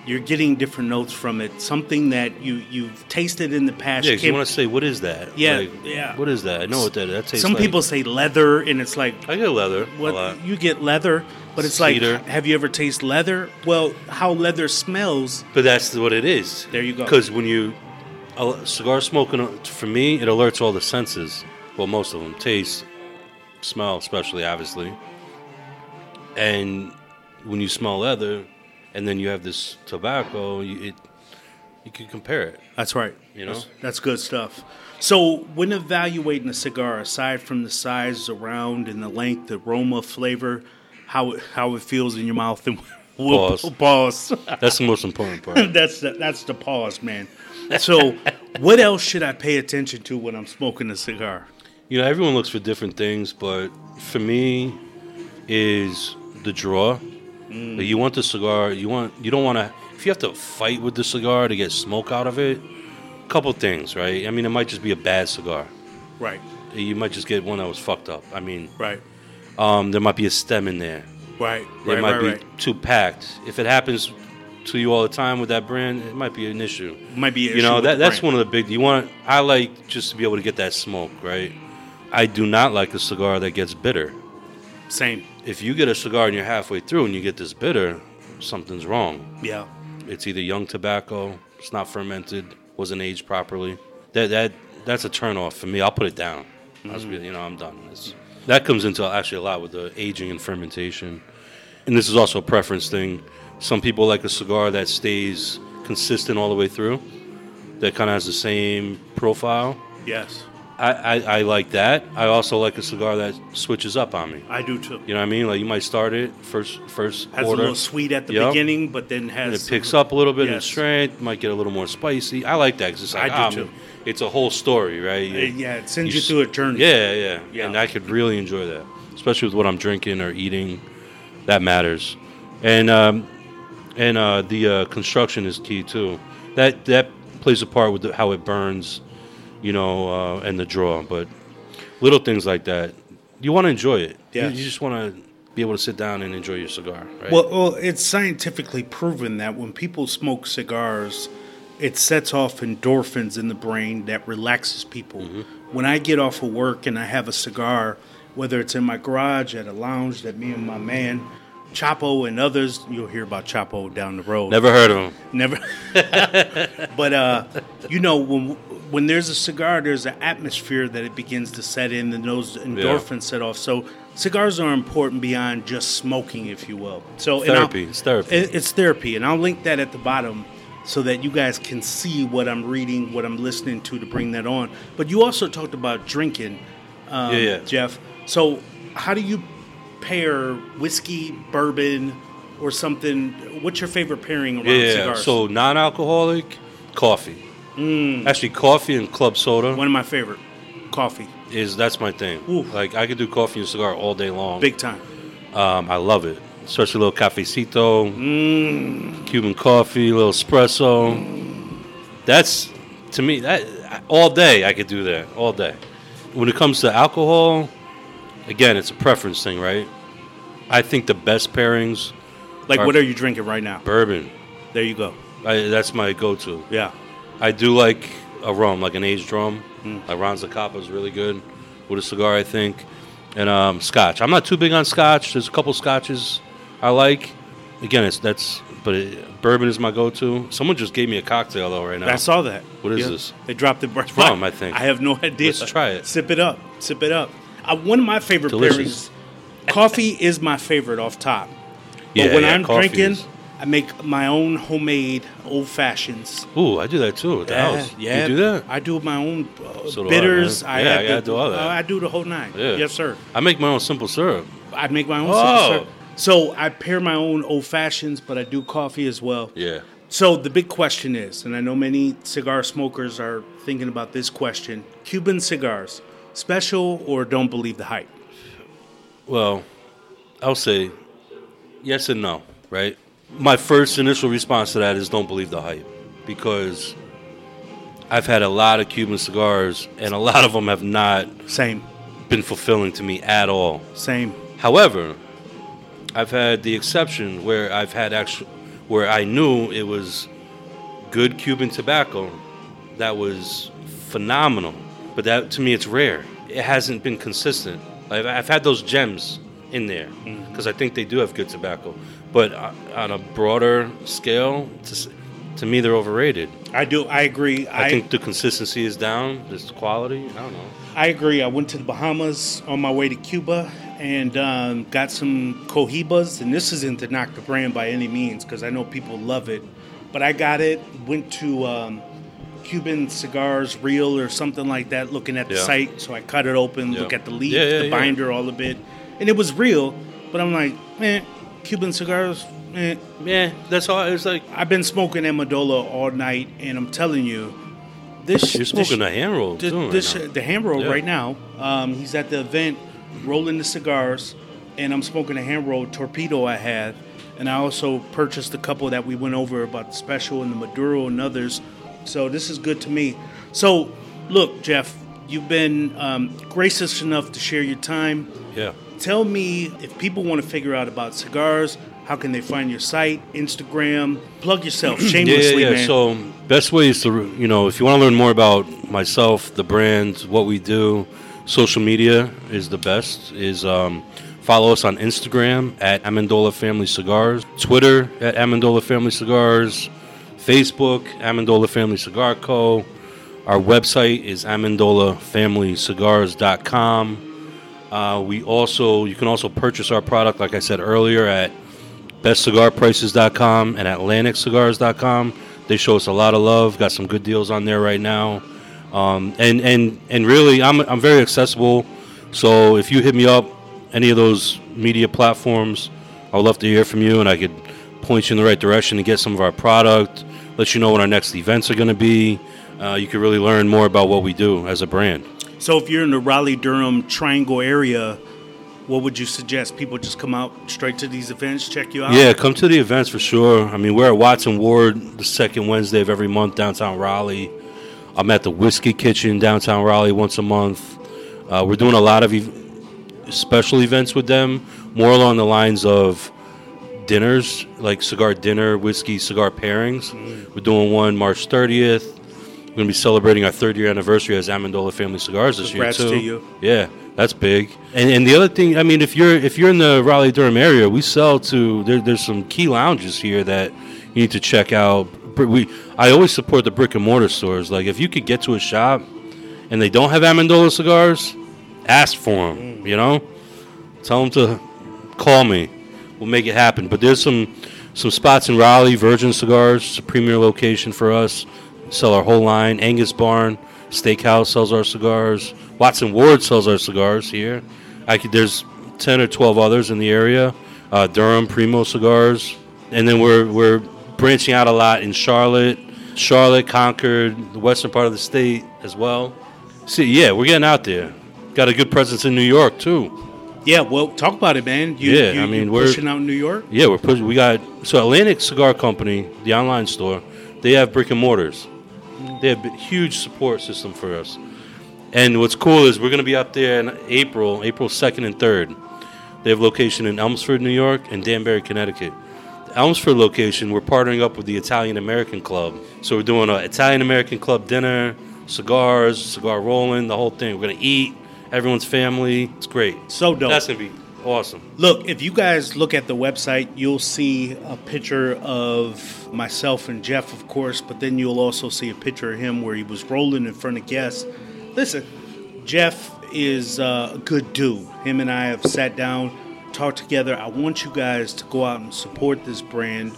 [SPEAKER 1] you're getting different notes from it. Something that you you've tasted in the past.
[SPEAKER 2] Yeah, you want to say, what is that?
[SPEAKER 1] Yeah,
[SPEAKER 2] Like,
[SPEAKER 1] yeah.
[SPEAKER 2] What is that? I know what that. That tastes.
[SPEAKER 1] Some
[SPEAKER 2] like.
[SPEAKER 1] people say leather, and it's like
[SPEAKER 2] I get leather a
[SPEAKER 1] what
[SPEAKER 2] lot.
[SPEAKER 1] you get leather, but it's
[SPEAKER 2] Cedar.
[SPEAKER 1] like, have you ever tasted leather? Well, how leather smells.
[SPEAKER 2] But that's what it is.
[SPEAKER 1] There you go.
[SPEAKER 2] Because when you cigar smoking, for me, it alerts all the senses. Well, most of them, taste, smell, especially obviously. And when you smell leather, and then you have this tobacco, you, it you can compare it.
[SPEAKER 1] That's right.
[SPEAKER 2] You know?
[SPEAKER 1] that's, that's good stuff. So, when evaluating a cigar, aside from the size, the round, and the length, the aroma, flavor, how it, how it feels in your mouth, and we'll
[SPEAKER 2] Pause.
[SPEAKER 1] pause.
[SPEAKER 2] That's the most important part.
[SPEAKER 1] that's the, that's the pause, man. So, what else should I pay attention to when I'm smoking a cigar?
[SPEAKER 2] You know, everyone looks for different things, but for me, is the draw.
[SPEAKER 1] Mm.
[SPEAKER 2] Like, you want the cigar. You want. You don't want to. If you have to fight with the cigar to get smoke out of it, a couple things, right? I mean, it might just be a bad cigar.
[SPEAKER 1] Right,
[SPEAKER 2] You might just get one that was fucked up. I mean,
[SPEAKER 1] right,
[SPEAKER 2] um, there might be a stem in there.
[SPEAKER 1] right,
[SPEAKER 2] There
[SPEAKER 1] right,
[SPEAKER 2] might
[SPEAKER 1] right,
[SPEAKER 2] be
[SPEAKER 1] right.
[SPEAKER 2] too packed. If it happens to you all the time with that brand, it might be an issue.
[SPEAKER 1] Might be an
[SPEAKER 2] you know that that's
[SPEAKER 1] brand.
[SPEAKER 2] one of the big. You want I like just to be able to get that smoke, right? I do not like a cigar that gets bitter.
[SPEAKER 1] Same.
[SPEAKER 2] If you get a cigar and you're halfway through and you get this bitter, something's wrong.
[SPEAKER 1] Yeah.
[SPEAKER 2] It's either young tobacco, it's not fermented, wasn't aged properly. That that that's a turnoff for me. I'll put it down. I was really, you know, I'm done. It's, that comes into actually a lot with the aging and fermentation. And this is also a preference thing. Some people like a cigar that stays consistent all the way through, that kind of has the same profile.
[SPEAKER 1] Yes.
[SPEAKER 2] I, I, I like that. I also like a cigar that switches up on me.
[SPEAKER 1] I do too.
[SPEAKER 2] You know what I mean? Like you might start it first first
[SPEAKER 1] Has
[SPEAKER 2] quarter.
[SPEAKER 1] a little sweet at the
[SPEAKER 2] Yep.
[SPEAKER 1] beginning, but then has
[SPEAKER 2] And it picks up a little bit in
[SPEAKER 1] Yes.
[SPEAKER 2] strength, might get a little more spicy. I like that because it's like,
[SPEAKER 1] I do
[SPEAKER 2] ah,
[SPEAKER 1] too.
[SPEAKER 2] it's a whole story, right? You-
[SPEAKER 1] Uh, yeah, it sends you
[SPEAKER 2] s-
[SPEAKER 1] through a journey.
[SPEAKER 2] Yeah, yeah,
[SPEAKER 1] Yeah.
[SPEAKER 2] And I could really enjoy that, especially with what I'm drinking or eating. That matters, and um, and uh, the uh, construction is key too. That that plays a part with the, how it burns, you know, uh, and the draw. But little things like that, you want to enjoy it. You- you just want to be able to sit down and enjoy your cigar, right?
[SPEAKER 1] Well, well, it's scientifically proven that when people smoke cigars, it sets off endorphins in the brain that relaxes people.
[SPEAKER 2] Mm-hmm.
[SPEAKER 1] When I get off of work and I have a cigar, whether it's in my garage, at a lounge that me and my man, Chapo and others, you'll hear about Chapo down the road.
[SPEAKER 2] Never heard of him.
[SPEAKER 1] Never. but uh, you know, when when there's a cigar, there's an atmosphere that it begins to set in, and those endorphins set off. So cigars are important beyond just smoking, if you will. So
[SPEAKER 2] Therapy. It's therapy.
[SPEAKER 1] it- it's therapy, and I'll link that at the bottom so that you guys can see what I'm reading, what I'm listening to to bring that on. But you also talked about drinking, um,
[SPEAKER 2] Yeah, yeah.
[SPEAKER 1] Jeff. So how do you pair whiskey, bourbon, or something? What's your favorite pairing around
[SPEAKER 2] Yeah,
[SPEAKER 1] cigars?
[SPEAKER 2] so non-alcoholic coffee. Actually, coffee and club soda
[SPEAKER 1] One of my favorite, coffee,
[SPEAKER 2] is that's my thing.
[SPEAKER 1] Oof.
[SPEAKER 2] Like I could do coffee and cigar all day long.
[SPEAKER 1] big time.
[SPEAKER 2] Um, I love it, especially a little cafecito, Cuban coffee, a little espresso. That's to me that all day I could do that all day. When it comes to alcohol, again, it's a preference thing, right? I think the best pairings
[SPEAKER 1] Like,
[SPEAKER 2] Or-
[SPEAKER 1] what are you drinking right now?
[SPEAKER 2] bourbon.
[SPEAKER 1] There you go.
[SPEAKER 2] I, that's my go-to.
[SPEAKER 1] Yeah.
[SPEAKER 2] I do like a rum, like an aged rum.
[SPEAKER 1] Hmm.
[SPEAKER 2] Like Ron Zacapa is really good with a cigar, I think. And um, scotch. I'm not too big on scotch. There's a couple scotches I like. Again, it's that's but it, bourbon is my go-to. Someone just gave me a cocktail though right now.
[SPEAKER 1] I saw that.
[SPEAKER 2] What is this?
[SPEAKER 1] They dropped it. It's
[SPEAKER 2] rum, I think.
[SPEAKER 1] I have no idea.
[SPEAKER 2] Let's try it.
[SPEAKER 1] Sip it up. Sip it up. Uh, one of my favorite
[SPEAKER 2] Delicious.
[SPEAKER 1] pairings. Coffee is my favorite off top. But
[SPEAKER 2] Yeah,
[SPEAKER 1] when
[SPEAKER 2] yeah,
[SPEAKER 1] I'm drinking,
[SPEAKER 2] is-
[SPEAKER 1] I make my own homemade old fashions.
[SPEAKER 2] Ooh, I do that too at the house.
[SPEAKER 1] yeah.
[SPEAKER 2] You do that?
[SPEAKER 1] I do my own uh,
[SPEAKER 2] So do I,
[SPEAKER 1] bitters.
[SPEAKER 2] man.
[SPEAKER 1] I,
[SPEAKER 2] Yeah,
[SPEAKER 1] have
[SPEAKER 2] I
[SPEAKER 1] the-
[SPEAKER 2] do all that.
[SPEAKER 1] uh, I do the whole nine.
[SPEAKER 2] Yeah.
[SPEAKER 1] Yes, sir.
[SPEAKER 2] I make my own simple syrup.
[SPEAKER 1] I make my own.
[SPEAKER 2] Oh.
[SPEAKER 1] syrup. So I pair my own old fashions, but I do coffee as well.
[SPEAKER 2] Yeah.
[SPEAKER 1] So the big question is, and I know many cigar smokers are thinking about this question: Cuban cigars, special or don't believe the hype?
[SPEAKER 2] Well, I'll say yes and no, right? My first initial response to that is don't believe the hype because I've had a lot of Cuban cigars and a lot of them have not
[SPEAKER 1] Same,
[SPEAKER 2] been fulfilling to me at all.
[SPEAKER 1] same.
[SPEAKER 2] However, I've had the exception where I've had actual where I knew it was good Cuban tobacco that was phenomenal. But that to me it's rare. It hasn't been consistent. I've, I've had those gems in there because I think they do have good tobacco. But uh, on a broader scale, to, to me they're overrated.
[SPEAKER 1] I do. I agree.
[SPEAKER 2] I,
[SPEAKER 1] I
[SPEAKER 2] think the consistency is down. There's quality. I don't know.
[SPEAKER 1] I agree. I went to the Bahamas on my way to Cuba and um, got some Cohibas. And this isn't to knock the brand by any means because I know people love it. But I got it. Went to um, Cuban Cigars Real or something like that, looking at the
[SPEAKER 2] Yeah.
[SPEAKER 1] site. So I cut it open,
[SPEAKER 2] Yeah.
[SPEAKER 1] look at the leaf,
[SPEAKER 2] Yeah,
[SPEAKER 1] the binder, all of it, and it was real. But I'm like, man, Cuban cigars, man.
[SPEAKER 2] Yeah, that's all. It's like
[SPEAKER 1] I've been smoking Amendola all night, and I'm telling you, this
[SPEAKER 2] you're
[SPEAKER 1] this-
[SPEAKER 2] smoking a hand roll
[SPEAKER 1] Th-
[SPEAKER 2] too. right
[SPEAKER 1] this, the hand roll right now. Um, he's at the event rolling the cigars, and I'm smoking a hand roll torpedo I had, and I also purchased a couple that we went over about the special and the Maduro and others. So this is good to me. So look, Jeff, you've been um, gracious enough to share your time.
[SPEAKER 2] Yeah.
[SPEAKER 1] Tell me if people want to figure out about cigars, How can they find your site, Instagram? Plug yourself shamelessly,
[SPEAKER 2] yeah, yeah,
[SPEAKER 1] man.
[SPEAKER 2] So best way is to you know if you want to learn more about myself, the brand, what we do, social media is the best. Is um, follow us on Instagram at Amendola Family Cigars, Twitter at Amendola Family Cigars, Facebook Amendola Family Cigar Co. Our website is amendolafamilycigars.com. Uh, we also you can also purchase our product, like I said earlier, at bestcigarprices.com and atlanticcigars.com. They show us a lot of love. Got some good deals on there right now. Um, and and and really, I'm I'm very accessible. So if you hit me up, any of those media platforms, I would love to hear from you, and I could point you in the right direction to get some of our product. Let you know when our next events are going to be. Uh, you can really learn more about what we do as a brand.
[SPEAKER 1] So if you're in the Raleigh Durham Triangle area, what would you suggest? People just come out straight to these events, check you out?
[SPEAKER 2] Yeah, come to the events for sure. I mean, we're at Watts & Ward the second Wednesday of every month downtown Raleigh. I'm at the Whiskey Kitchen downtown Raleigh once a month. Uh, we're doing a lot of special events with them, more along the lines of dinners, like cigar dinner, whiskey, cigar pairings. We're doing one March 30th. We're going to be celebrating our third year anniversary as Amendola Family Cigars this
[SPEAKER 1] Congrats
[SPEAKER 2] year too.
[SPEAKER 1] to you.
[SPEAKER 2] Yeah, that's big. And and the other thing, I mean, if you're if you're in the Raleigh Durham area, we sell to there, there's some key lounges here that you need to check out. We I always support the brick and mortar stores. Like if you could get to a shop and they don't have Amendola cigars, ask for them. You know, tell them to call me. We'll make it happen. But there's some some spots in Raleigh. Virgin Cigars, it's a premier location for us. Sell our whole line. Angus Barn Steakhouse sells our cigars. Watts & Ward sells our cigars here. I could, there's ten or twelve others in the area. Uh, Durham Primo Cigars, and then we're we're branching out a lot in Charlotte, Charlotte, Concord, the western part of the state as well. See, yeah, we're getting out there. Got a good presence in New York too.
[SPEAKER 1] Yeah, well, talk about it, man. You,
[SPEAKER 2] Yeah,
[SPEAKER 1] you,
[SPEAKER 2] I mean, we're-
[SPEAKER 1] pushing out in New York.
[SPEAKER 2] Yeah, we're pushing. We got so Atlantic Cigar Company, the online store. They have brick and mortars. They have a huge support system for us. And what's cool is we're going to be up there in April, April second and third. They have location in Elmsford, New York, and Danbury, Connecticut. The Elmsford location, we're partnering up with the Italian American Club. So we're doing an Italian American Club dinner, cigars, cigar rolling, the whole thing. We're going to eat. Everyone's family. It's great.
[SPEAKER 1] So dope.
[SPEAKER 2] That's to be awesome.
[SPEAKER 1] Look, if you guys look at the website, you'll see a picture of myself and Jeff, of course, but then you'll also see a picture of him where he was rolling in front of guests. Listen, Jeff is uh, a good dude. Him and I have sat down, talked together. I want you guys to go out and support this brand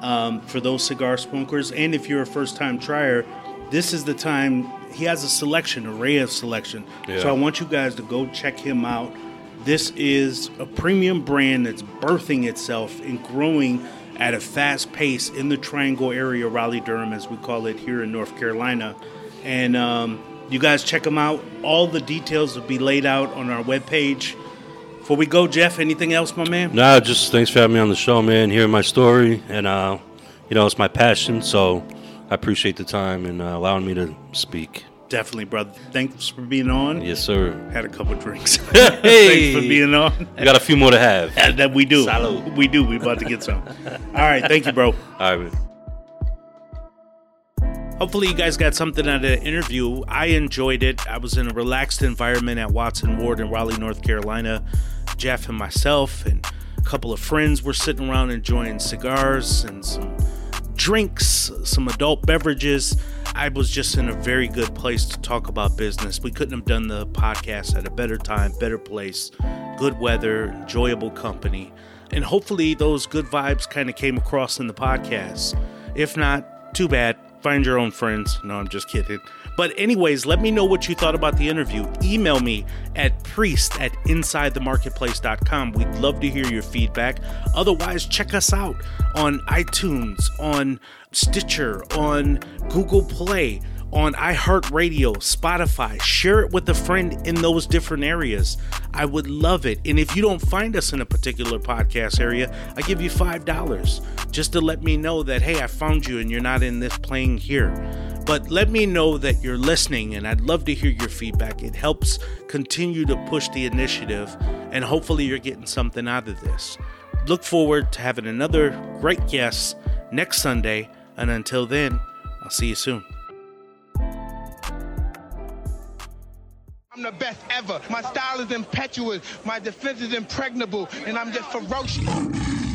[SPEAKER 1] um, for those cigar smokers. And if you're a first time trier, this is the time. He has a selection, array of selection.
[SPEAKER 2] Yeah.
[SPEAKER 1] So I want you guys to go check him out. This is a premium brand that's birthing itself and growing at a fast pace in the Triangle area, Raleigh Durham, as we call it here in North Carolina. And um, you guys check them out. All the details will be laid out on our webpage. Before we go, Jeff, anything else, my man?
[SPEAKER 2] Nah, just thanks for having me on the show, man. Hearing my story, and uh, you know, it's my passion. So I appreciate the time and uh, allowing me to speak.
[SPEAKER 1] Definitely, brother. Thanks for being on.
[SPEAKER 2] Yes, sir.
[SPEAKER 1] Had a couple drinks.
[SPEAKER 2] Hey!
[SPEAKER 1] Thanks for being on.
[SPEAKER 2] I got a few more to have.
[SPEAKER 1] And that we do.
[SPEAKER 2] Salud.
[SPEAKER 1] We do. We about to get some. All right. Thank you, bro.
[SPEAKER 2] All right. man.
[SPEAKER 1] Hopefully, you guys got something out of the interview. I enjoyed it. I was in a relaxed environment at Watts & Ward in Raleigh, North Carolina. Jeff and myself and a couple of friends were sitting around enjoying cigars and some drinks, some adult beverages. I was just in a very good place to talk about business. We couldn't have done the podcast at a better time, better place, good weather, enjoyable company. And hopefully, those good vibes kind of came across in the podcast. If not, too bad. Find your own friends. No, I'm just kidding. But, anyways, let me know what you thought about the interview. Email me at priest at insidethemarketplace.com. We'd love to hear your feedback. Otherwise, check us out on iTunes, on Stitcher, on Google Play, on iHeartRadio, Spotify. Share it with a friend in those different areas. I would love it. And if you don't find us in a particular podcast area, I give you $5 just to let me know that, hey, I found you and you're not in this playing here. But let me know that you're listening, and I'd love to hear your feedback. It helps continue to push the initiative, and hopefully, you're getting something out of this. look forward to having another great guest next Sunday. And until then, I'll see you soon.
[SPEAKER 3] I'm the best ever. My style is impetuous. My defense is impregnable. And I'm just ferocious.